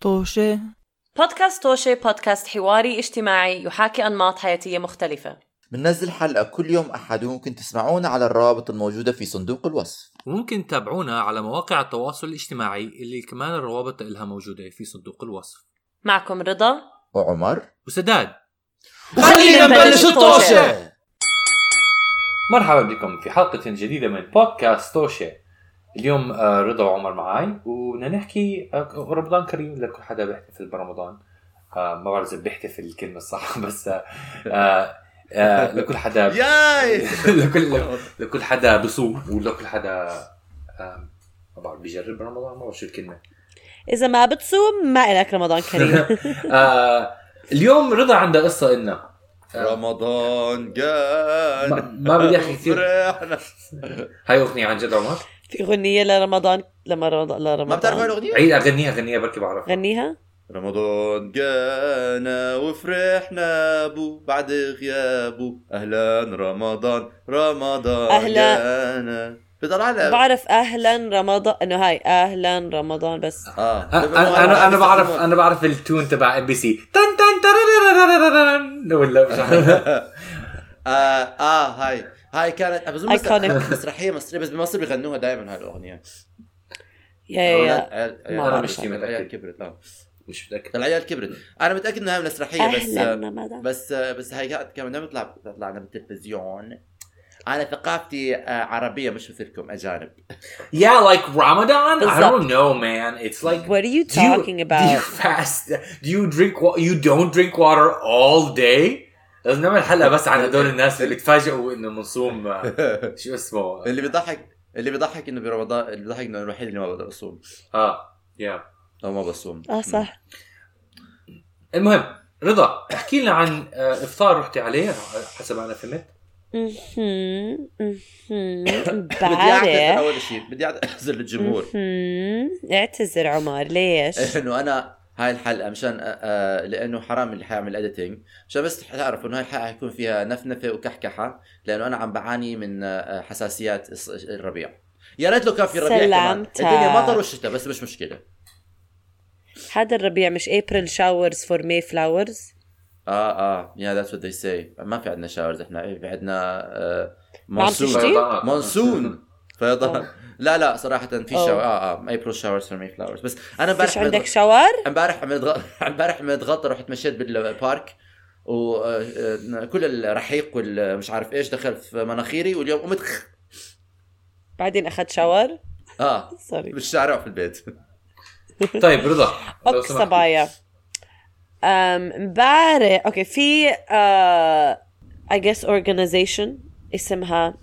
طوشة. بودكاست طوشة بودكاست حواري اجتماعي يحاكي أنماط حياتية مختلفة. بننزل حلقة كل يوم أحد وممكن تسمعونا على الروابط الموجودة في صندوق الوصف. وممكن تتابعونا على مواقع التواصل الاجتماعي اللي كمان الروابط لها موجودة في صندوق الوصف. معكم رضا. وعمر. وسداد. خلينا نبلش الطوشة مرحبا بكم في حلقة جديدة من بودكاست توشة اليوم آه، رضا وعمر معاي وبدنا نحكي آه، رمضان كريم لكل حدا بيحتفل برمضان. آه، ما بعرف إذا بيحتفل الكلمة الصح بس لكل حدا لكل لكل حدا بصوم ولكل حدا ما بعرف بيجرب رمضان ما بعرف شو الكلمة. إذا ما بتصوم ما إلك رمضان كريم. اليوم رضا عندها قصة إلنا. رمضان جاي. ما بدي أحكي كثير. هاي أغنية عن جد عمر؟ في اغنيه لرمضان لما رمضان ما بتعرف الأغنية؟ عيد اغنيها اغنيها بركي بعرفها. غنيها؟ رمضان جانا وفرحنا بو بعد غيابه أهلا رمضان رمضان أهلا. جانا. بيطلع لها؟ بعرف أهلا رمضان إنه هاي أهلا رمضان بس. آه. أنا أنا, أنا بعرف أنا بعرف ال tune تبع ام بي سي تن تن تررررررررن ولا مش آه آه هاي هاي كانت أظن مسرحية مصرية بس بمصر بيغنوها دائما هاي الأغنية. يا يا ما مش العيال كبرت لا مش متأكد. العيال كبرت. أنا متأكد إنها مسرحيه بس آه، بس آه، بس هاي كانت كمان لما تطلع على التلفزيون أنا ثقافتي عربية مش مثلكم أجانب. يا لايك رمضان i don't know man. It's like what are you talking do you, about do you fast? Do you drink you don't drink water all day? لازم نعمل حلقه بس عن هدول الناس اللي تفاجئوا إنه بنصوم آه، شو اسمه؟ اللي بيضحك اللي بيضحك إنه برمضان اللي بيضحك إنه الوحيد اللي ما بقدر اصوم آه يا أو ما بصوم. آه صح. المهم رضا احكي لنا عن آه، إفطار رحتي عليه حسب ما أنا فهمت. بدي أعتذر أول شيء بدي أعتذر للجمهور. اعتذر عمر ليش؟ إنه أنا هاي الحلقة مشان آه، آه، لأنه حرام اللي حيعمل editing مشان بس تعرفوا إنه هاي الحلقة حيكون فيها نفنفة وكحكحة لأنه أنا عم بعاني من آه، حساسيات الص- الربيع. يا ريت لو كان في ربيع كمان. سلامتك. الدنيا مطر والشتاء بس مش مشكلة. هذا الربيع مش April showers for May flowers آه آه. yeah that's what they say ما في عندنا showers إحنا. في عندنا آه monsoon. monsoon فيضان. لا لا صراحة في أوه. shower آه آه April showers for May flowers بس أنا امبارح فيش عندك shower؟ امبارح. امبارح عملت غلطة رحت مشيت بال park وكل الرحيق والمش عارف إيش دخل في مناخيري واليوم قمت بعدين أخذت shower؟ آه sorry بالشارع وفي البيت طيب رضا لو okay سمحت. صبايا امبارح okay في آه I guess organization اسمها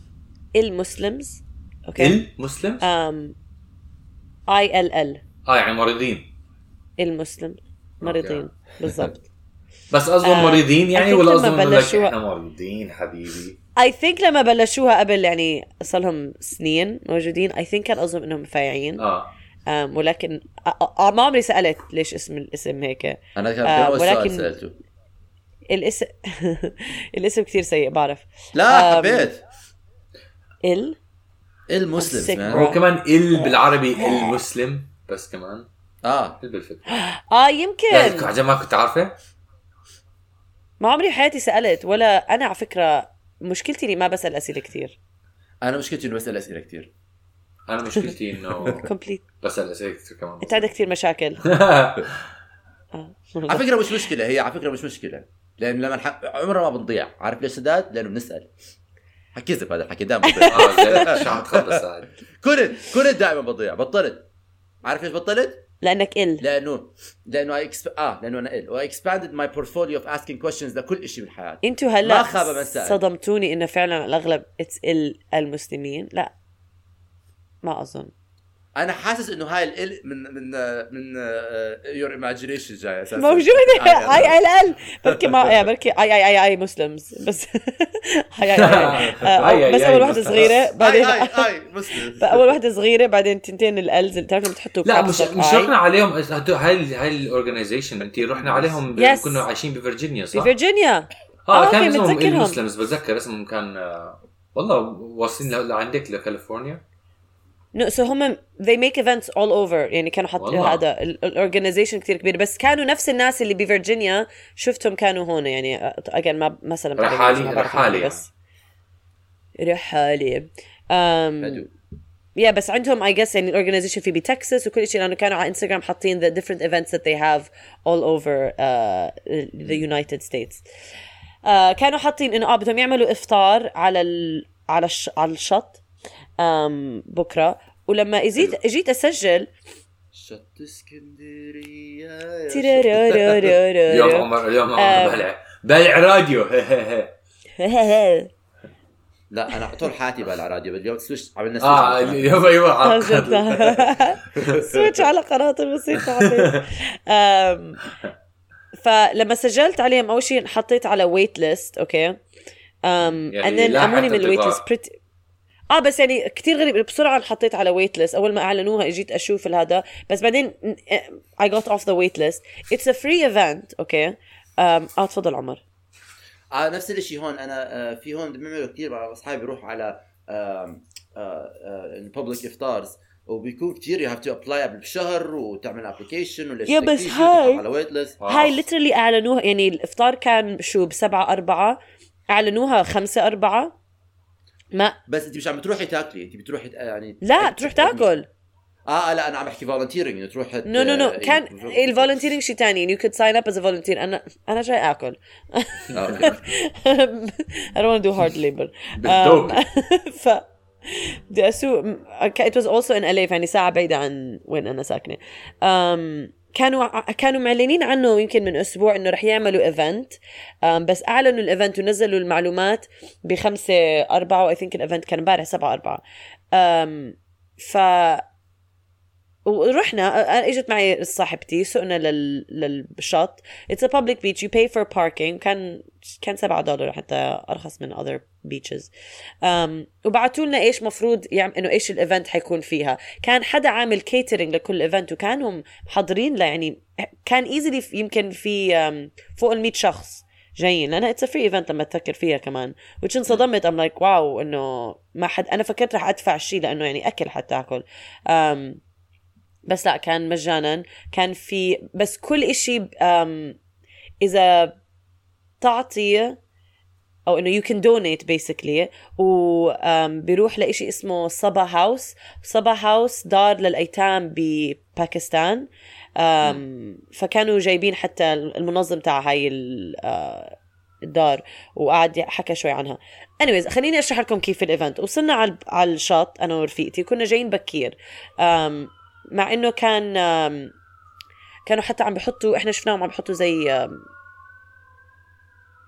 المسلمز okay. المسلم M I L L. آه يعني مريضين. المسلم مريضين. بالضبط. بس قصدهم آه، مريضين يعني ولا لك بلشوها- إحنا مريضين حبيبي؟ I think لما بلشوها قبل يعني صار لهم سنين موجودين. I think كان قصدهم إنهم فايعين آه. um ولكن آه، آه، ما عمري سألت ليش اسم الاسم هيك. أنا كان آه، سؤال ولكن- سألته. الاسم الاسم كثير سيء بعرف. لا آم، حبيت. إل؟ المسلم. هو كمان ال بالعربي المسلم بس كمان. آه. ال آه يعني يمكن عجب ما كنت عارفه. ما عمري حياتي سألت ولا أنا على فكرة مشكلتي إني ما بسأل أسئلة كثير أنا مشكلتي انه بسأل أسئلة كثير أنا مشكلتي إنه كومبليت بسأل أسئلة كثير كمان. أنت عندك كثير مشاكل. آه. على فكرة مش مشكلة هي على فكرة مش مشكلة. لأن لما نح... عمرنا ما بنضيع. عارف ليش سداد لأنه بنسأل. حكذب هذا الحكي دائما بضيع. زين، شو عم تخلص هاي كنت كنت دائما بضيع. بطلت. عارف ليش بطلت؟ لأنك ال لأنه لأنه I exp... آه لأنه أنا ال و expanded my portfolio of asking questions لكل شيء بالحياة. أنتوا هلأ ما خاب من سأل. صدمتوني إنه فعلا الأغلب اتس ال المسلمين. لا. ما أظن. أنا حاسس إنه هاي ال من من من يور ايماجينيشن جاي أساسا. موجودة. آه، اي اي إل بركي ما يا بركي اي اي اي أي مسلمز. بس اي اي اي آه، أي- أي- بس أي أول وحده مسلمز. صغيرة بعدين اي اي مسلم اول وحده صغيرة بعدين تنتين الإلز. اللي تعرفوا بتحطوا لا مش مش. رحنا عليهم. هاي هاي الاورجنايزيشن انت رحنا عليهم. كنا عايشين بفرجينيا صح؟ فيرجينيا آه آه، كان أوكي، اسمهم. المسلمز. بتذكر اسمهم كان آه، والله واصلين لعندك لكاليفورنيا. No so هم they make events all over. يعني كانوا حط. هذا ال organization كثير كبير. بس كانوا نفس الناس اللي بفرجينيا شفتهم كانوا هون. يعني اجين ما مثلا رحالي- ما بعرف رحالي بس رحالي. um, yeah بس عندهم I guess يعني ال organization في بتكساس وكل شيء لأنه كانوا على انستغرام حاطين the different events that they have all over uh, the United States. uh, كانوا حاطين إنه آه بدهم يعملوا إفطار على ال... على الش... على الشط. بكرة. ولما اجيت إجيت أسجل. شط اسكندرية اليوم عمر اليوم عمر بلع بلع راديو. لا أنا طول حياتي بلع راديو اليوم سويش عملنا سويش آه. اليوم أيوه. switch على قناة الموسيقى فلما سجلت عليهم أول شيء حطيت على wait list okay؟ um يعني لا أموني من ال wait. list آه بس يعني كثير غريب بسرعة حطيت على wait list أول ما أعلنوها اجيت أشوف هذا بس بعدين I got off the wait list it's a free event okay آه تفضل عمر. آه نفس الشيء هون. أنا آه في هون بيعملوا كثير مع أصحابي بيروحوا على public افطارز وبيكون كثير you have to apply قبل بشهر وتعمل application ولا yeah بس هاي- على wait list آه. هاي literally أعلنوها يعني الإفطار كان شو بسبعة أربعة أعلنوها خمسة أربعة. ما بس انت مش عم بتروحي تاكلي انت بتروحي يعني لا تروح تاكل. آه لا أنا عم بحكي volunteering إنه تروح no no no كان ال volunteering شيء ثاني you could sign up as volunteer أنا أنا جاي آكل. I don't want to do hard labor. بالذوق. Um, ف بدي أسوق it was also in LA يعني ساعة بعيدة عن وين أنا ساكنة. Um, كانوا كانوا معلنين عنه يمكن من أسبوع إنه رح يعملوا event بس أعلنوا ال event ونزلوا المعلومات بخمسة أربعة I think ال event كان امبارح سبعة أربعة. um, ف ورحنا أنا إجت معي صاحبتي سقنا لل... للشط. it's a public beach. You pay for parking. كان كان 7 دولار حتى أرخص من other beaches. um, وبعتوا لنا إيش مفروض يعمل إنه إيش ال event حيكون فيها. كان حدا عامل catering لكل event وكانوا محضرين له يعني كان easily يمكن في um, فوق ال 100 شخص جايين. لأنها it's free event لما تفكر فيها كمان. وش انصدمت. um like wow إنه ما حد أنا فكرت رح أدفع شيء لأنه يعني أكل حتاكل um, بس لا كان مجانا. كان في بس كل إشي إذا تعطي أو إنه you can donate basically و um, بيروح لإشي اسمه صبا هاوس صبا هاوس دار للأيتام بباكستان. فكانوا جايبين حتى المنظم تاع هاي ال- الدار وقعد حكى شوي عنها. Anyways خليني أشرح لكم كيف ال event وصلنا على على الشط أنا ورفيقتي كنا جايين بكير. مع إنه كان كانوا حتى عم بحطوا إحنا شفناهم عم بحطوا زي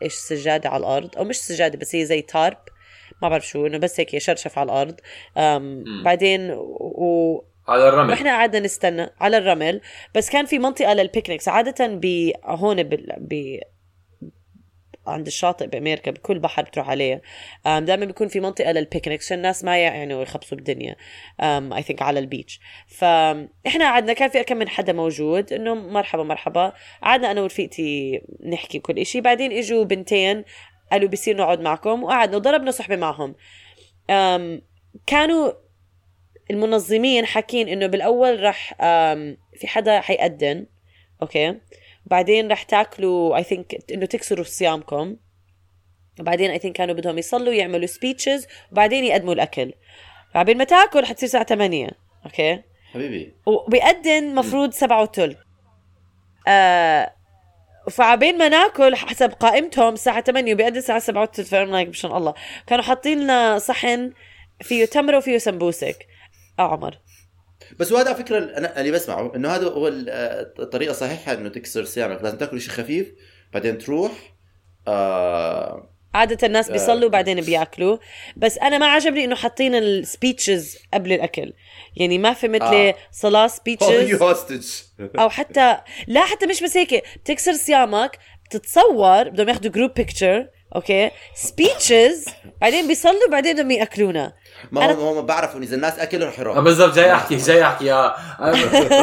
إيش سجادة على الأرض؟ أو مش سجادة بس هي زي tarp ما بعرف شو إنه بس هيك شرشف على الأرض. بعدين و... على الرمل. وإحنا قعدنا نستنى على الرمل. بس كان في منطقة لل picnics عادة هون. ب عند الشاطئ بأمريكا بكل بحر بتروح عليه. دائما بيكون في منطقة لل picnics عشان الناس ما يعني ويخبصوا بالدنيا. I think على ال beach فاحنا قعدنا كان في كم من حدا موجود إنه مرحبا مرحبا. قعدنا أنا ورفيقتي نحكي كل إشي. بعدين إجوا بنتين قالوا بصير نقعد معكم وقعدنا وضربنا صحبة معهم. كانوا المنظمين حاكين إنه بالأول رح في حدا حيقدم okay؟ بعدين رح تاكلوا I think إنه تكسروا صيامكم. وبعدين I think كانوا بدهم يصلوا يعملوا speeches وبعدين يقدموا الأكل. بعدين ما تاكل حتصير الساعة 8 okay حبيبي. وبيقدم مفروض سبعة وثلث. آه فعبين ما ناكل حسب قائمتهم الساعة 8 وبيقدم الساعة 7 وثلث. ف I'm like مشان الله. كانوا حاطين لنا صحن فيه تمرة وفيه سمبوسك. آه عمر. بس وهذا على فكرة أنا اللي بسمعه إنه هذا هو ال- آه، الطريقة الصحيحه إنه تكسر صيامك لازم تاكل شيء خفيف بعدين تروح آه عادة الناس بيصلوا بعدين بيأكلوا. بس أنا ما عجبني إنه حاطين ال speeches قبل الأكل. يعني ما فهمت لي آه. صلاة you speeches hostage أو حتى لا حتى مش بس هيك بتكسر صيامك بتتصور بدهم ياخذوا group picture okay speeches بعدين بيصلوا بعدين بدهم يأكلونا. ما هم هم بعرفوا إذا الناس أكلوا رح يروحوا. بالضبط جاي أحكي جاي أحكي يا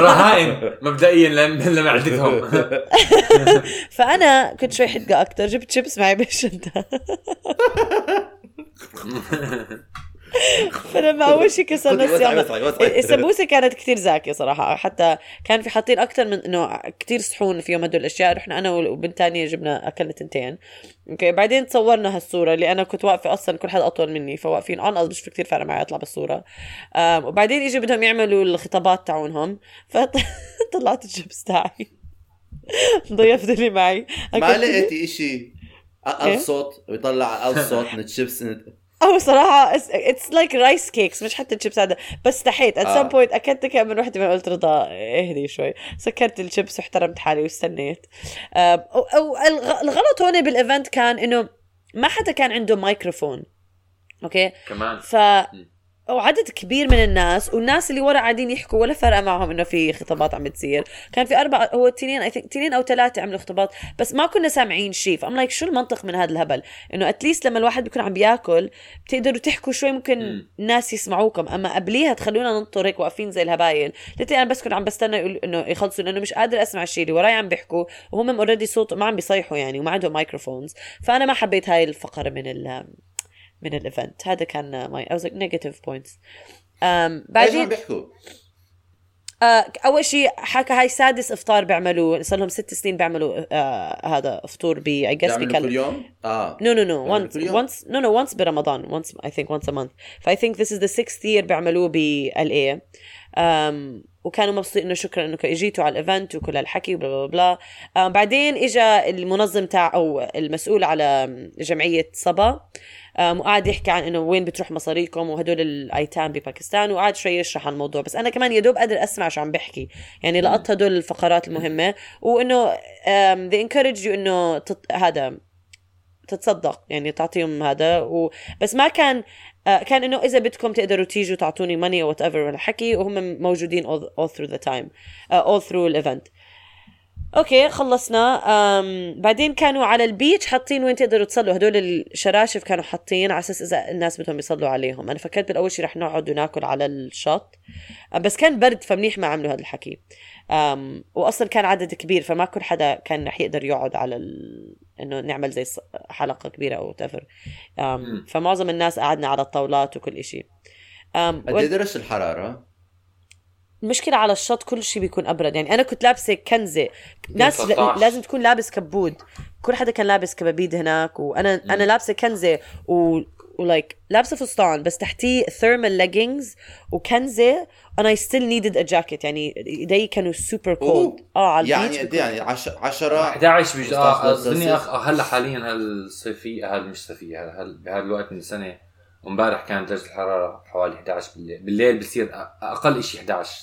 رهائن مبدئيا لم- لمعدتهم فأنا كنت شوي حدقة أكثر جبت شيبس معي بالشنطه فلما أول شيء كسرنا وسعي. السمبوسه كانت كتير زاكية صراحة. حتى كان في حاطين أكثر من إنه كتير صحون فيهم هدول الأشياء. رحنا أنا وبنت تانية جبنا أكلنا تنتين. okay بعدين تصورنا هالصورة اللي أنا كنت واقفة أصلا كل حدا أطول مني. فواقفين اون مش كثير فارق معي أطلع بالصورة. وبعدين اجوا بدهم يعملوا الخطابات تاعونهم. فطلعت الجبس تاعي. ضيفت اللي معي. ما لقيتي إشي؟ إيه؟ ألف صوت ويطلع ألف صوت من الشيبس أو صراحة it's like rice cakes مش حتى الشيبس هذا. بس استحيت at. some point أكلت كم من وحدة من قلت رضا اهدي شوي. سكرت الشيبس واحترمت حالي واستنيت. أو, أو الغ- الغلط هون بال event كان إنه ما حدا كان عنده مايكروفون okay؟ كمان. ف وعدد كبير من الناس والناس اللي ورا قاعدين يحكوا ولا فرق معهم إنه في خطابات عم بتصير. كان في أربع هو تنين I think تنين أو ثلاثة عملوا خطابات بس ما كنا سامعين شيء. ف I'm like شو المنطق من هذا الهبل؟ إنه at least لما الواحد بيكون عم بياكل بتقدروا تحكوا شوي ممكن مم. الناس يسمعوكم. أما قبليها تخلونا ننطر هيك واقفين زي الهبايل. لتي أنا بس كنت عم بستنى يقول إنه يخلصوا لأنه مش قادر أسمع الشيء اللي وراي عم بيحكوا وهم already صوت ما عم بيصيحوا يعني وما عندهم microphones فأنا ما حبيت هاي الفقرة من ال من ال event هذا كان my points um, إيش عم بعدين بيحكوا؟ آه أول شيء حكى هاي سادس إفطار بيعملوا صار لهم ست سنين بيعملوا آه هذا فطور ب بيعملوا بكل كل يوم؟ آه. بيعملوا Once, كل يوم؟ once, no, no. Once برمضان. Once, I think, once a month. ف I think this is the sixth year بيعملوه ب LA. Um, وكانوا مبسوطين إنه شكرا انكم إجيتوا على ال event وكل هالحكي و blah blah blah um, بعدين اجى المنظم تاع أو المسؤول على جمعية صبا وقعد يحكي عن إنه وين بتروح مصاريكم وهدول الأيتام بباكستان وقعد شوي يشرح عن الموضوع بس أنا كمان يا دوب قادر أسمع شو عم بحكي. يعني لقطت هدول الفقرات المهمة وإنه they encourage you إنه تط... هذا تتصدق. يعني تعطيهم هذا. و... بس ما كان آه، كان إنه إذا بدكم تقدروا تيجوا تعطوني money أو whatever ولا حكي وهم موجودين all, all through the time uh, all through ال event okay خلصنا. um, بعدين كانوا على ال beach حاطين وين تقدروا تصلوا. هدول الشراشف كانوا حاطين على أساس إذا الناس بدهم يصلوا عليهم. أنا فكرت بالأول شيء رح نقعد وناكل على الشط. بس كان برد فمنيح ما عملوا هذا الحكي. um, واصلا كان عدد كبير فما كل حدا كان رح يقدر يقعد على ال... إنه نعمل زي حلقة كبيرة أو whatever. فمعظم الناس قعدنا على الطاولات وكل um, قد إيه درجة الحرارة؟ المشكلة على الشط كل شيء بيكون أبرد. يعني أنا كنت لابسة كنزة. ناس ل... 13. لازم تكون لابس كبود. كل حدا كان لابس كبابيد هناك وأنا أنا لابسة كنزة و و like لابسة فستان بس تحتيه thermal leggings وكنزة and I still needed a jacket. يعني إيدي كانوا super cold آه على يعني قد يعني 10 11 بيج آه 15 أظني سلسيوس. أخ... هلا حاليا هالصيفيه هل مش صيفية هل هل بهذا الوقت من السنة وامبارح كانت درجة الحرارة حوالي 11 بالليل. بالليل بصير أقل شيء 11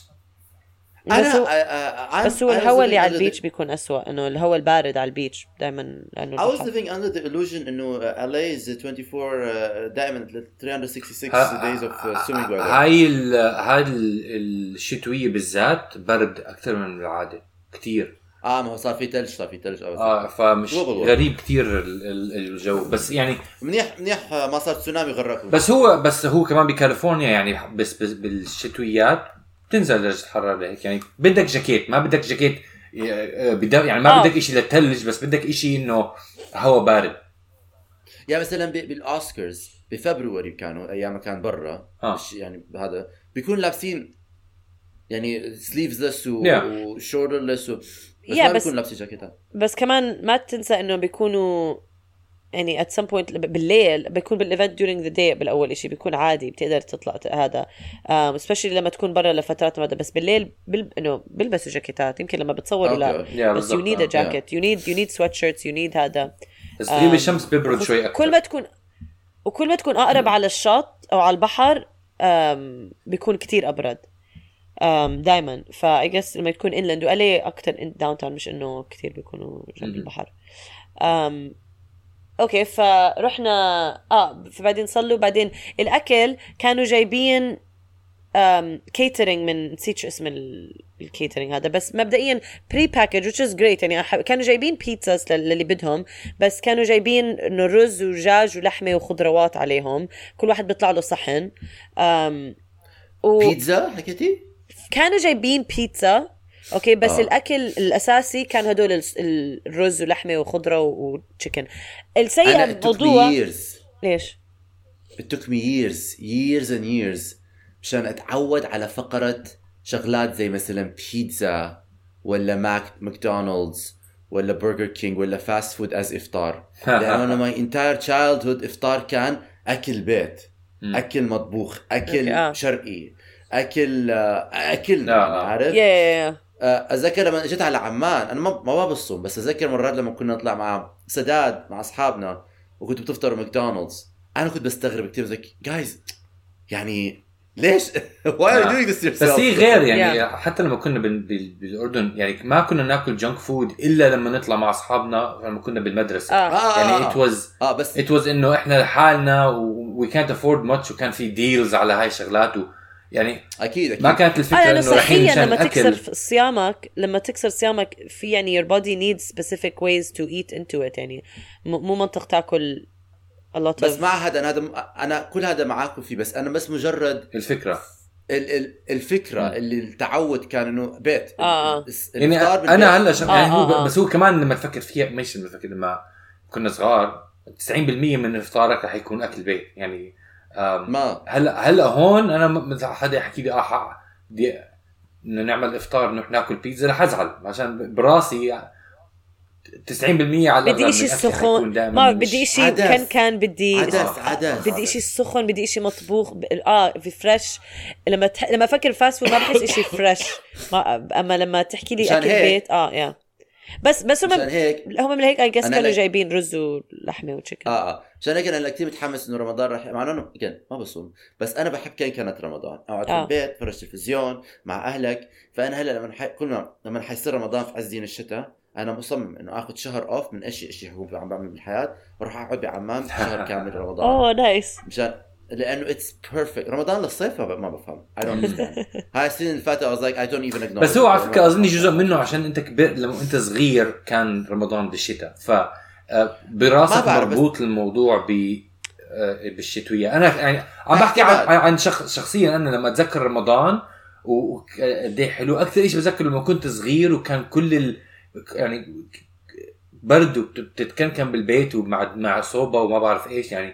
بس هو, أنا بس هو الهواء اللي على ال beach بيكون أسوأ إنه الهواء البارد على ال beach دائما لأنه I was living under the illusion إنه LA is 24 uh, دائما 366 ها- days of uh, swimming weather. هاي ال... هاي ال- الشتوية بالذات برد أكثر من العادة كثير. آه ما هو صار في ثلج صار في ثلج آه فمش بالضبط. غريب كثير ال- ال- الجو بس يعني منيح منيح آه، ما صار تسونامي غرقوا بس هو بس هو كمان بكاليفورنيا يعني بس, بس بالشتويات بتنزل درجة الحرارة لهيك يعني بدك جاكيت ما بدك جاكيت آه، يعني ما آه. بدك شيء للثلج بس بدك شيء إنه هواء بارد يعني مثلا ب- بالأوسكارز بفبروري كانوا أيام ما كان برا آه. يعني هذا بيكون لابسين يعني sleeveless Yeah. و shorts و... بس Yeah, ما بس- لابسين جاكيتات بس كمان ما تنسى إنه بيكونوا يعني at some point بالليل بيكون بال event during the day بالأول إشي بيكون عادي بتقدر تطلع هذا. um, especially لما تكون برا لفترات مدى بس بالليل بل... إنه بيلبسوا جاكيتات يمكن لما بتصوروا لا. yeah بس بالضبط، need a آه. jacket you need you need sweatshirts you need هذا. بس غيب الشمس بيبرد شوي أكثر كل ما تكون وكل ما تكون أقرب على الشط أو على البحر um, بيكون كتير أبرد. um, دائما I guess لما تكون inland واللي أكثر downtown مش إنه كثير بيكونوا جنب. البحر. um, okay فرحنا آه فبعدين صلوا. بعدين الأكل كانوا جايبين catering من نسيت شو اسم ال catering هذا. بس مبدئيا pre-packaged which is great. يعني كانوا جايبين بيتزاز للي بدهم. بس كانوا جايبين إنه رز ودجاج ولحمة وخضروات عليهم. كل واحد بيطلع له صحن. um, و... بيتزا حكيتي؟ كانوا جايبين بيتزا أوكي بس آه. الأكل الأساسي كان هدول الرز ولحمة وخضرة وتشيكن السيء الموضوع ليش it took me years years and years مشان أتعود على فقرة شغلات زي مثلا بيتزا ولا ماك ماكدونالدز ولا برجر كينج ولا fast food as إفطار لأنه أنا my entire childhood إفطار كان أكل بيت. أكل مطبوخ أكل آه. شرقي أكل آه، اكل آه، آه. عارف يا آه، أتذكر لما اجيت على عمان أنا ما ما بصوم بس أتذكر مرات لما كنا نطلع مع سداد مع أصحابنا وكنتوا بتفطروا ماكدونالدز أنا كنت بستغرب كثير زي جايز يعني ليش why are آه. doing this بس هي غير يعني Yeah. حتى لما كنا بال... بال... بالأردن يعني ما كنا ناكل junk food إلا لما نطلع مع أصحابنا لما كنا بالمدرسة آه آه، يعني آه. it was آه بس it was إنه إحنا لحالنا we couldn't afford much وكان في deals على هاي الشغلات و... يعني أكيد أكيد ما كانت الفكرة إنه صحيا لما تكسر صيامك لما تكسر صيامك في يعني your body needs specific ways to eat into it يعني م- مو منطق تاكل a lot بس of مع هذا أنا هذا أنا كل هذا معاكم فيه بس أنا بس مجرد الفكرة ال ال الفكرة مم. اللي التعود كان إنه بيت آه، آه. يعني. أنا هلا شغ... آه، يعني هو آه، آه. بس هو كمان لما تفكر فيها مش لما تفكر لما كنا صغار 90% من إفطارك رح يكون أكل بيت يعني ما هلا هلا هون أنا م- مثلا حدا يحكي لي آه بدي بدنا نعمل إفطار نروح ناكل بيتزا رح أزعل عشان براسي 90% على بدي حيكون سخن ما بدي عدس. كان كان بدي عدس. عدس بدي إشي سخن بدي إشي مطبوخ ب... آه في fresh لما تح... لما أفكر fast food ما بحس إشي fresh ما... أما لما تحكي لي أكل هيك. بيت آه يا بس بس هم هيك هم من هيك اي أنا كانوا جايبين رز ولحمة و chicken. آه آه. عشان هيك أنا كثير متحمس إنه رمضان رح مع إنه كان ما بصوم. بس أنا بحب كان كانت رمضان. أقعد آه. في البيت فرج تلفزيون مع أهلك. فأنا هلأ لما حي... كل ما لما حيصير رمضان في عز دين الشتاء أنا مصمم إنه آخذ شهر off من اشي إشي هو عم بعمل بالحياة وأروح أقعد بعمان شهر كامل رمضان. oh nice مشان لأنه it's perfect رمضان للصيف ما بفهم. I don't هاي السنة اللي فاتت I was like I don't even acknowledge بس هو على. فكره اظني جزء منه عشان أنت كبر لما أنت صغير كان رمضان بالشتاء. ف آه، براسك مربوط الموضوع ب آه، بالشتوية. أنا يعني عم بحكي عن. عن شخص شخصيا أنا لما أتذكر رمضان وقد إيه حلو. أكثر شيء بتذكر لما كنت صغير وكان كل ال... يعني برد وبتتكنكن بالبيت ومع مع صوبة وما بعرف إيش يعني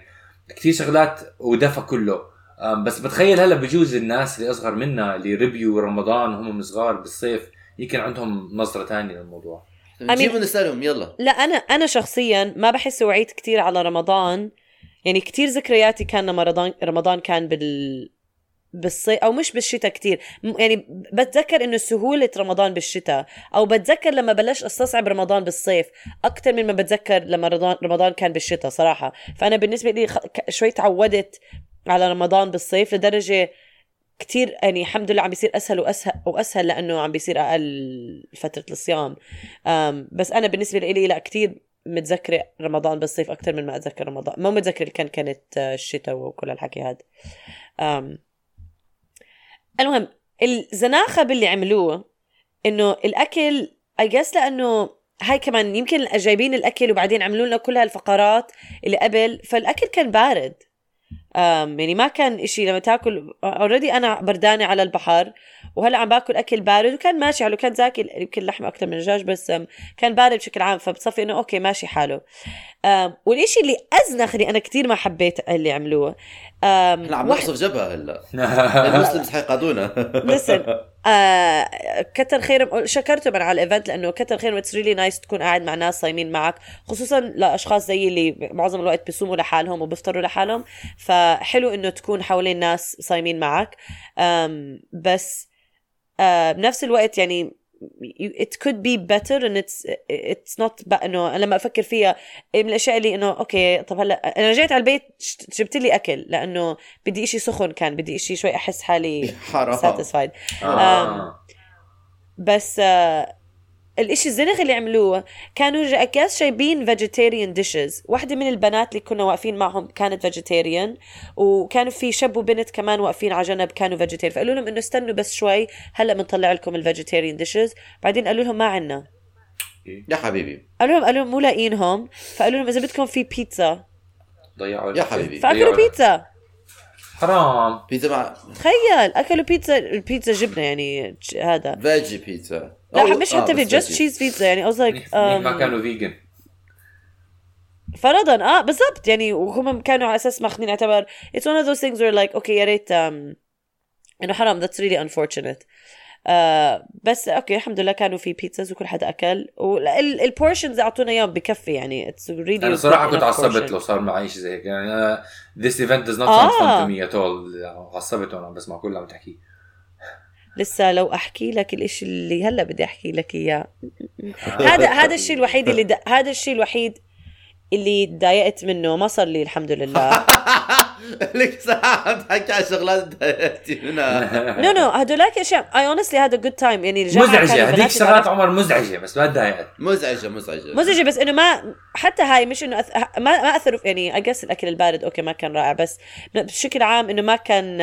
كثير شغلات ودفى كله. بس بتخيل هلا بجوز الناس اللي أصغر منا اللي ربيوا رمضان وهم صغار بالصيف يمكن عندهم نظرة ثانية للموضوع. نجيبهم نسالهم يلا. لا أنا أنا شخصيا ما بحس وعيت كتير على رمضان. يعني كتير ذكرياتي كان لما رمضان رمضان كان بال بالصيف أو مش بالشتاء كتير. يعني بتذكر إنه سهولة رمضان بالشتاء أو بتذكر لما بلشت أستصعب رمضان بالصيف. أكثر من ما بتذكر لما رمضان كان بالشتاء صراحة. فأنا بالنسبة لي شوي تعودت على رمضان بالصيف لدرجة كتير يعني الحمد لله عم بيصير أسهل وأسهل وأسهل لأنه عم بيصير أقل فترة الصيام. بس أنا بالنسبة لي لا كتير متذكرة رمضان بالصيف أكثر من ما أتذكر رمضان ما متذكرة كان كانت آه، الشتاء وكل هالحكي هذا المهم الزناخة باللي عملوه إنه الأكل I guess لأنه هاي كمان يمكن جايبين الأكل وبعدين عملوا لنا كل هالفقرات اللي قبل فالأكل كان بارد. أم يعني ما كان إشي لما تاكل already أنا بردانة على البحر وهلأ عم باكل أكل بارد وكان ماشي حاله كان زاكي يمكن لحمه أكثر من الدجاج بس كان بارد بشكل عام فبتصفي إنه okay ماشي حاله. والإشي اللي ازنخ اللي أنا كتير ما حبيت اللي عملوه. أم، إحنا عم نقصف جبهة هلا. ال Muslims حيقادونا لسن آه كتر خيرهم شكرتهم أنا على ال event لأنه كتر خيرهم it's really nice تكون قاعد مع ناس صايمين معك خصوصا لأشخاص زي اللي معظم الوقت بيصوموا لحالهم وبيفطروا لحالهم فحلو إنه تكون حوالين ناس صايمين معك. بس آه بنفس الوقت يعني you- it could be better and it's it's not بقى إنه لما أفكر فيها من الأشياء اللي إنه okay طب هلأ أنا رجعت على البيت جبت لي أكل لأنه بدي إشي سخن كان بدي إشي شوي أحس حالي حرام satisfied آه. بس آه الإشي الزنخ اللي عملوه كانوا أكياس جايبين vegetarian dishes واحدة من البنات اللي كنا واقفين معهم كانت vegetarian وكانوا في شاب وبنت كمان واقفين على جنب كانوا vegetarian فقالوا لهم إنه استنوا بس شوي هلأ بنطلع لكم ال vegetarian dishes بعدين قالوا لهم ما عنا يا حبيبي. قالوا لهم قالوا لهم مو لاقيينهم فقالوا لهم إذا بدكم في بيتزا ضيعوا يا حبيبي. فأكلوا بيتزا حرام. بيتزا مع تخيل أكلوا بيتزا البيتزا جبنة يعني هذا. veggie بيتزا لا أو- مش آه، حتى في just. cheese pizza يعني قصدك ما كانوا vegan. فرضا آه بالضبط يعني وهم كانوا على أساس ماخذين اعتبار. It's one of those things where like okay يا ريت um, إنه حرام. That's really unfortunate. آه بس okay الحمد لله كانوا في بيتزاز وكل حدا أكل. وال portions أعطونا إياهم بكفي يعني it's really أنا صراحة كنت enough عصبت. لو صار معي شيء زي هيك. يعني this event does not آه. sound fun to me at all. عصبت وأنا بسمع كل اللي عم تحكيه. لسه لو أحكي لك الإشي اللي هلأ بدي أحكي لك إياه هذا هذا الشيء الوحيد اللي. هذا الشيء الوحيد اللي تضايقت منه ما صار لي الحمد لله لك ساعة عم تحكي على شغلات no no هدولاك أشياء. I honestly هذا good time يعني مزعجة. هذيك شغلات عمر مزعجة بس ما تضايقت. مزعجة مزعجة. مزعجة بس إنه ما حتى هاي مش إنه أث... ما ما أثروا في- يعني I guess الأكل البارد okay ما كان رائع بس بشكل عام إنه ما كان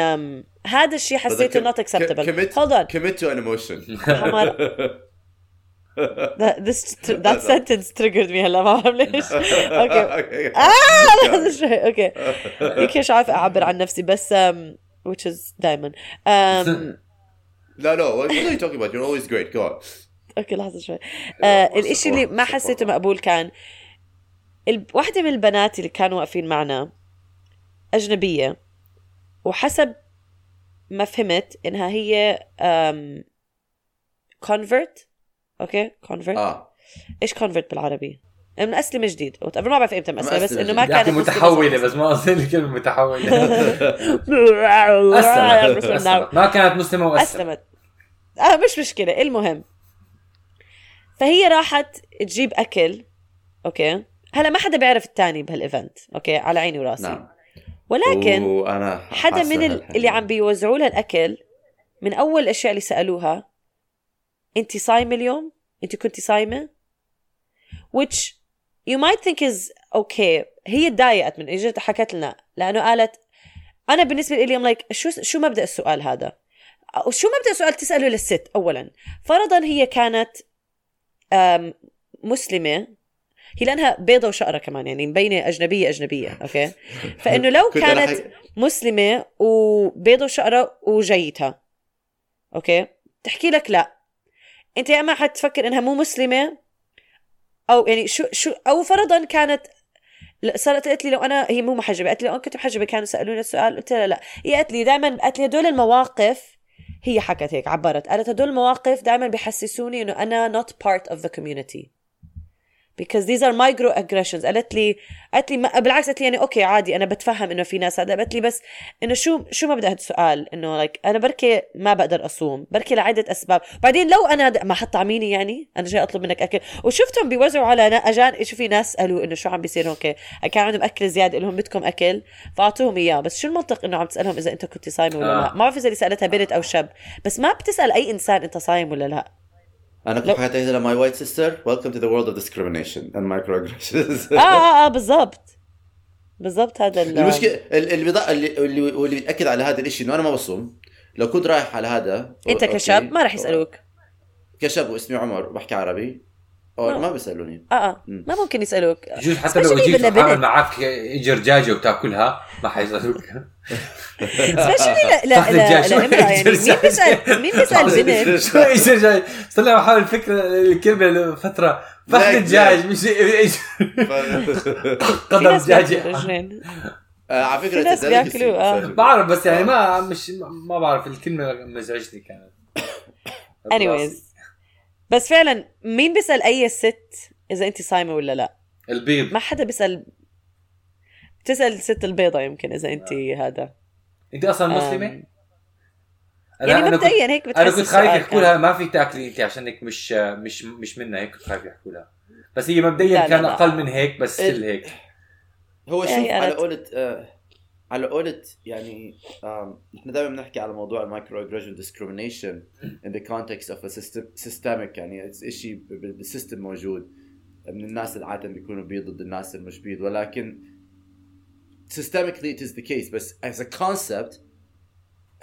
هذا الشيء حسيته commit, hold on. commit to an emotion. عمر. that, this that sentence triggered me هلا ما بعرف ليش okay آه okay هيك مش عارفه اعبر عن نفسي. بس um, which is دائما um, لا لا what are you talking about? You're always great. Go on. okay لحظة شوي. آه الإشي اللي ما حسيته مقبول كان. واحدة من البنات اللي كانوا واقفين معنا أجنبية وحسب ما فهمت إنها هي um, أوكي؟ convert. آه. إيش convert بالعربي؟ من أسلمت جديد. ما بعرف إمتى مسألة بس ما أسلمت إنه ما. كانت مسلمة متحولة. بس ما قصدي الكلمة متحولة. أسلمت. ما كانت مسلمة وأسلمت. أسلمت. آه مش مشكلة. المهم. فهي راحت تجيب أكل. أوكي. هلا ما حدا بيعرف الثاني بهال event. أوكي على عيني وراسي. نعم. ولكن وأنا حدا من ال- اللي عم بيوزعوا لها الأكل من أول الأشياء اللي سألوها انت صايمة اليوم؟ انت كنتي صايمة؟ Which you might think is okay. هي تضايقت من اجت حكت لنا لأنه قالت أنا بالنسبة لي I'm like شو شو مبدأ السؤال هذا؟ شو مبدأ السؤال تساله للست اولا؟ فرضا هي كانت مسلمة هي لأنها بيضة وشقرة كمان يعني مبينة أجنبية أجنبية أوكي فإنه لو كنت كانت مسلمة وبيضة وشقرة وجيتي لها أوكي تحكي لك لا. أنت يا أما حتفكر إنها مو مسلمة أو يعني شو شو أو فرضا كانت صارت قالت لي لو أنا هي مو محجبة قالت لي لو أنا كنت محجبة كانوا سألوني السؤال قلت لها لا. هي قالت لي دائما قالت لي هدول المواقف هي حكت هيك عبرت قالت هدول المواقف دائما بيحسسوني إنه أنا not part of the community. Because these are microaggressions. قالت لي قالت لي ما- بالعكس قالت لي يعني أوكي عادي أنا بتفهم إنه في ناس هذا. قالت لي بس إنه شو شو مبدا هذا السؤال؟ إنه like أنا بركي ما بقدر أصوم بركي لعدة أسباب. بعدين لو أنا د- ما حتطعميني يعني أنا جاي أطلب منك أكل. وشفتهم بيوزعوا على أجانب شو في ناس قالوا إنه شو عم بيصير هون كان عندهم أكل زيادة لهم بدكم أكل. فأعطوهم إياه. بس شو المنطق إنه عم تسألهم إذا أنت كنت صايمه ولا آه. لا ما بعرف إذا اللي سألتها بنت أو شاب. بس ما بتسأل أي إنسان أنت صايم ولا لا. أنا كنت لو- حكيت لها my white sister. Welcome to the world of discrimination and microaggressions. آه آه آه بالضبط. بالضبط هذا ال- المشكلة ال- اللي بيض... اللي اللي واللي بيتاكد على هذا الشيء إنه أنا ما بصوم. لو كنت رايح على هذا أنت. كشاب ما راح يسألوك. كشاب واسمي عمر وبحكي عربي. أو. ما بيسألوني آه آه. ما ممكن يسألوك يجوز حتى لو اتعامل بنت. معك أجي رجاجه وتأكلها ما حيسألوك سبيشلي لا لا. لا لامرأة يعني مين. بيسأل مين بيسأل بنت شو إيش رجاج طلع بحاول فكره الكلمة لفترة فخذ الدجاج مش؟ في قدم رجلين آه، على فكرة في ناس delicacy. بياكلوا، آه. بعرف بس يعني ما مش ما بعرف الكلمة مزعجتني كانت anyways بس فعلا مين بيسأل أي ست إذا انت صايمة ولا لا البيض ما حدا بيسأل بتسأل الست البيضة يمكن إذا انت هذا انت أصلا مسلمة؟ أم، أنا- يعني مبدئيا هيك بتحس أنا كنت خايف يحكوا. لها ما في تاكلي انت عشانك مش مش مش منا هيك كنت خايف يحكوا لها بس هي مبدئيا لا، كان لا. أقل من هيك بس. still هيك هو شوف يعني على أنا- قولة آه، على قولة يعني نحن دائما بنحكي على موضوع ال microaggression discrimination in the context of a system systemic يعني شيء بالسيستم موجود. من الناس اللي عاده بيكونوا بيض ضد الناس اللي مش بيض ولكن systemically it is the case. بس as a concept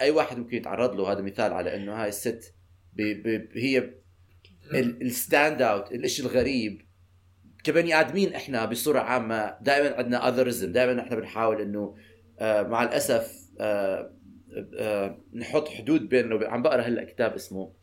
أي واحد ممكن يتعرض له هذا مثال على إنه هاي الست بي بي هي ال stand out الإشي الغريب. كبني آدمين إحنا بصورة عامة دائما عندنا otherism دائما إحنا بنحاول إنه مع الأسف آه آه نحط حدود وبين عم بقرأ هلا كتاب اسمه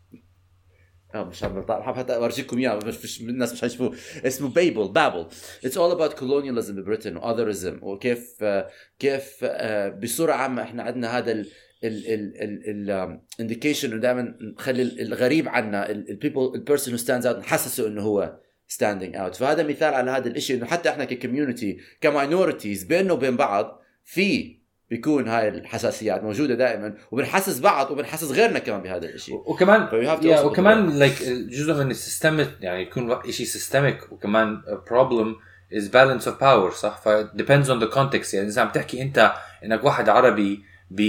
آه مش عم بطلع حتى اورجيكم إياه مش مش الناس مش حيشوفوه. اسمه People Bubble it's all about colonialism ب Britain و otherism وكيف آه، كيف آه، بصورة عامة إحنا عندنا هذا ال ال indication دائما نخلي الغريب عنا ال people ال person stands out نحسسه إنه هو standing out فهذا مثال على هذا الشيء إنه حتى إحنا ك community ك minorities بيننا وبين بعض في بيكون هاي الحساسيات موجودة دائما وبنحسس بعض وبنحسس غيرنا كمان بهذا الشيء وكمان yeah, وكمان like جزء من السيستم يعني يكون شيء systemic وكمان problem is balance of power صح؟ ف depends on the context. يعني اذا عم تحكي أنت إنك واحد عربي ب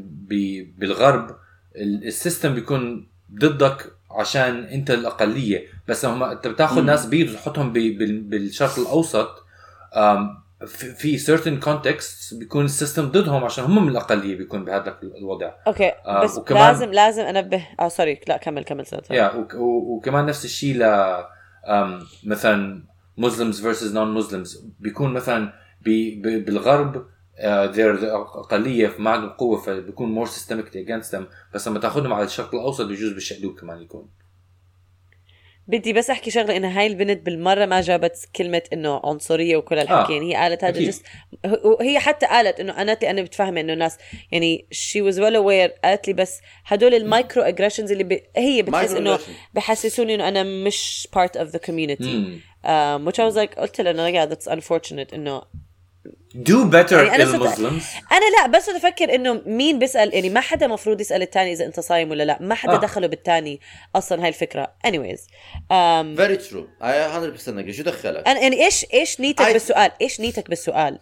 ب بالغرب ال- السيستم بيكون ضدك عشان أنت الأقلية. بس لما أنت بتاخذ. ناس بيض وتحطهم بالشرق الأوسط في في certain contexts بيكون السيستم ضدهم عشان هم من الأقلية بيكون بهذا الوضع. أوكي آه، بس وكمان- لازم لازم انبه آه sorry لا كمل كمل سنة يا و- وكمان نفس الشيء ل مثلا Muslims versus non-Muslims. بيكون مثلا ب- ب- بالغرب they're the أقلية ما عندهم قوة فبيكون systemically against them. بس لما تأخذهم على الشرق الأوسط بيجوز بالشقلوب كمان يكون. بدي بس أحكي شغلة انه هاي البنت بالمرة ما جابت كلمة إنه عنصرية وكل الحكي آه، يعني هي قالت هذا. just وهي حتى قالت إنه أنا أنا متفاهمه إنه الناس يعني she was well aware قالت لي بس هدول ال microaggressions اللي ب... هي بتحس إنه. بحسسوني إنه أنا مش the community مم. um, which I was like قلت لها yeah that's unfortunate إنه do better يعني Muslims أنا لا بس أفكر إنه مين بيسأل يعني ما حدا مفروض يسأل الثاني إذا أنت صايم ولا لا ما حدا آه. دخله بالثاني أصلا هاي الفكرة anyways um, very true I 100% agree. شو دخلك؟ أنا يعني إيش إيش نيتك I- بالسؤال إيش نيتك بالسؤال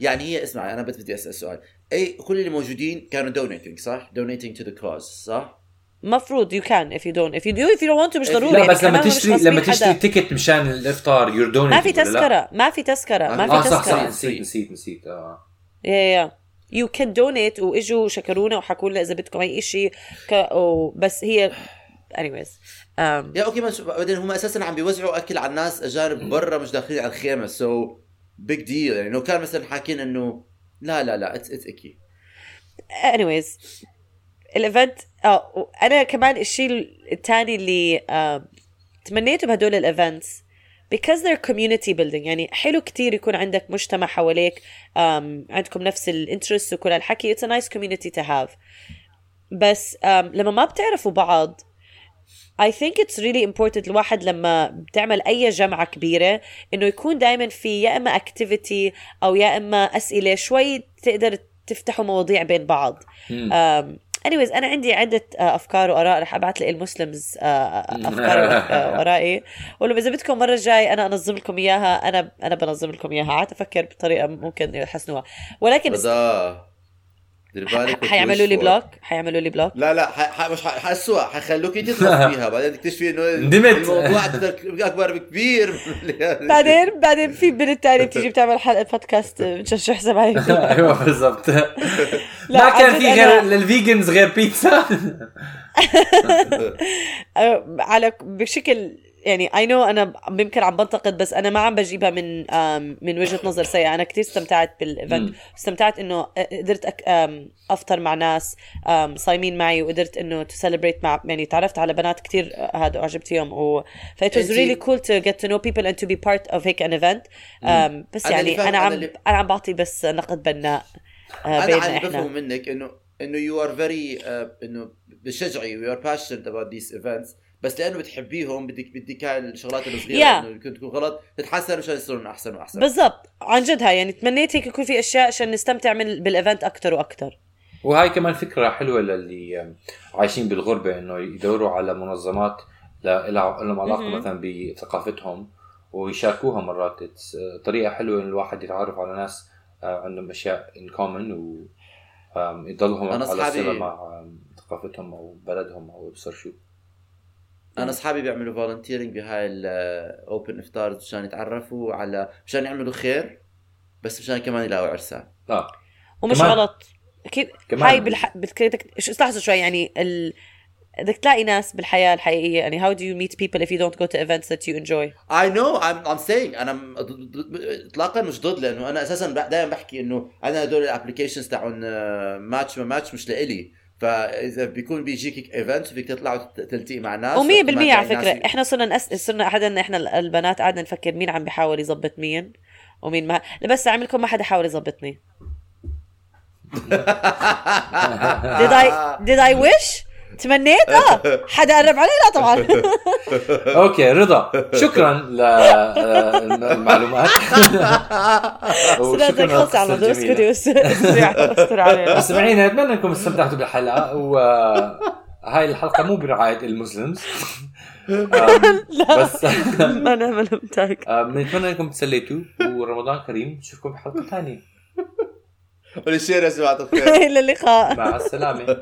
يعني هي اسمع أنا بس بدي أسأل سؤال أي كل اللي موجودين كانوا donating صح؟ donating to the cause صح؟ مفروض you can if you don't. If you do if you don't want to مش ضروري. لا يعني بس لما تشتري لما تشتري. ticket مشان الإفطار you're donating ما في؟ تذكرة ما في تذكرة ما في آه صح صح تذكرة. نسيت نسيت نسيت آه. yeah yeah you can donate وإجوا شكرونا وحكوا لنا إذا بدكم أي شيء. بس هي anyways um, yeah أوكي بس بعدين هم أساسا عم بيوزعوا أكل على الناس أجانب برا مش داخلين على الخيمة so big deal يعني لو كان مثلا حاكين إنه لا لا لا it's it's icky anyways ال event آه أنا كمان الشيء الثاني اللي آه تمنيته بهدول ال events because they're community building يعني حلو كتير يكون عندك مجتمع حواليك um, عندكم نفس ال interest وكل الحكي it's a nice community to have بس um, لما ما بتعرفوا بعض I think it's really important الواحد لما بتعمل أي جمعة كبيرة إنه يكون دائما في يا إما activity أو يا إما أسئلة شوي تقدر تفتحوا مواضيع بين بعض. um, anyways أنا عندي عدة آه، أفكار وآراء رح لي ال Muslims أفكاري آه، وآرائي ولو إذا بدكم المرة الجاي أنا أنظم لكم إياها أنا أنا بنظم لكم إياها قعدت أفكر بطريقة ممكن يحسنوها. ولكن دير بالك حيعملوا لي block؟ حيعملوا لي block؟ لا لا ح... مش ح... حسوها. حيخلوك تضغط فيها. بعدين تكتشفي إنه ندمت. الموضوع أكبر بكبير. بعدين بعدين في بنت تانية بتيجي بتعمل حلقة بودكاست مش شو حسب علي أيوه بالضبط. لا، ما كان في غير لل vegans غير بيتزا على بشكل يعني I know أنا يمكن عم بنتقد بس أنا ما عم بجيبها من من وجهة نظر سيئة. أنا كثير استمتعت بال event. استمتعت إنه قدرت أك- آم، أفطر مع ناس صايمين معي وقدرت إنه to celebrate مع يعني تعرفت على بنات كثير هذا أعجبت فيهم. و ف it was really cool to get to know people and to be part of هيك an event. بس يعني أنا عم أنا عم بعطي بس نقد بناء آه، أنا عم بفهم منك انه إنه you are very إنه بتشجعي you are passionate about these events بس لأنه بتحبيهم بدك بدك هاي الشغلات الصغيره Yeah. إنه يمكن تكون غلط تتحسن مشان يصيرون أحسن وأحسن. بالضبط. عن جد هاي يعني تمنيت هيك يكون في أشياء عشان نستمتع من بال event أكثر وأكثر وهاي كمان فكرة حلوة للي عايشين بالغربة إنه يدوروا على منظمات لهم علاقة. مثلا بثقافتهم ويشاركوها مرات. It's طريقة حلوة إن الواحد يتعرف على ناس آه، عندهم أشياء in common و يضلهم على صله مع ثقافتهم أو بلدهم أو ابصر شو أنا أصحابي بيعملوا volunteering بهاي ال open افطارز مشان يتعرفوا على مشان يعملوا خير بس مشان كمان يلاقوا عرسان. آه. ومش كمان- غلط أكيد كمان- هاي بالح... بدك شو- استحسوا شوي يعني ال... بدك تلاقي ناس بالحياة الحقيقية يعني how do you meet people if you don't go to events that you enjoy I know I'm I'm saying أنا اطلاقا مش ضد لأنه أنا أساسا دائما بحكي إنه أنا هدول ال applications تاعون ماتش ما ماتش مش لإلي. فإذا بيكون بيجيك event فيك تطلع تلتقي مع ناس و100% وكمان على فكره ناس- إحنا صرنا نأس... صرنا احد إحنا البنات قعدنا نفكر مين عم بيحاول يظبط مين ومين ما. بس اعملكم ما حدا حاول يظبطني. Did I did I wish? تمنيت؟ آه حدا قرب علي؟ لا طبعا. okay رضا شكرا للمعلومات. خلصي على الموضوع اسكتي استري استر علينا مستمعينا أتمنى أنكم استمتعتوا بالحلقة. وهاي الحلقة مو برعاية ال Muslims. أم، بس ما نمتك أم، بنتمنى أنكم تسليتوا. ورمضان كريم. نشوفكم بحلقة ثانية. وللشير يا جماعة الخير. إلى اللقاء. مع السلامة.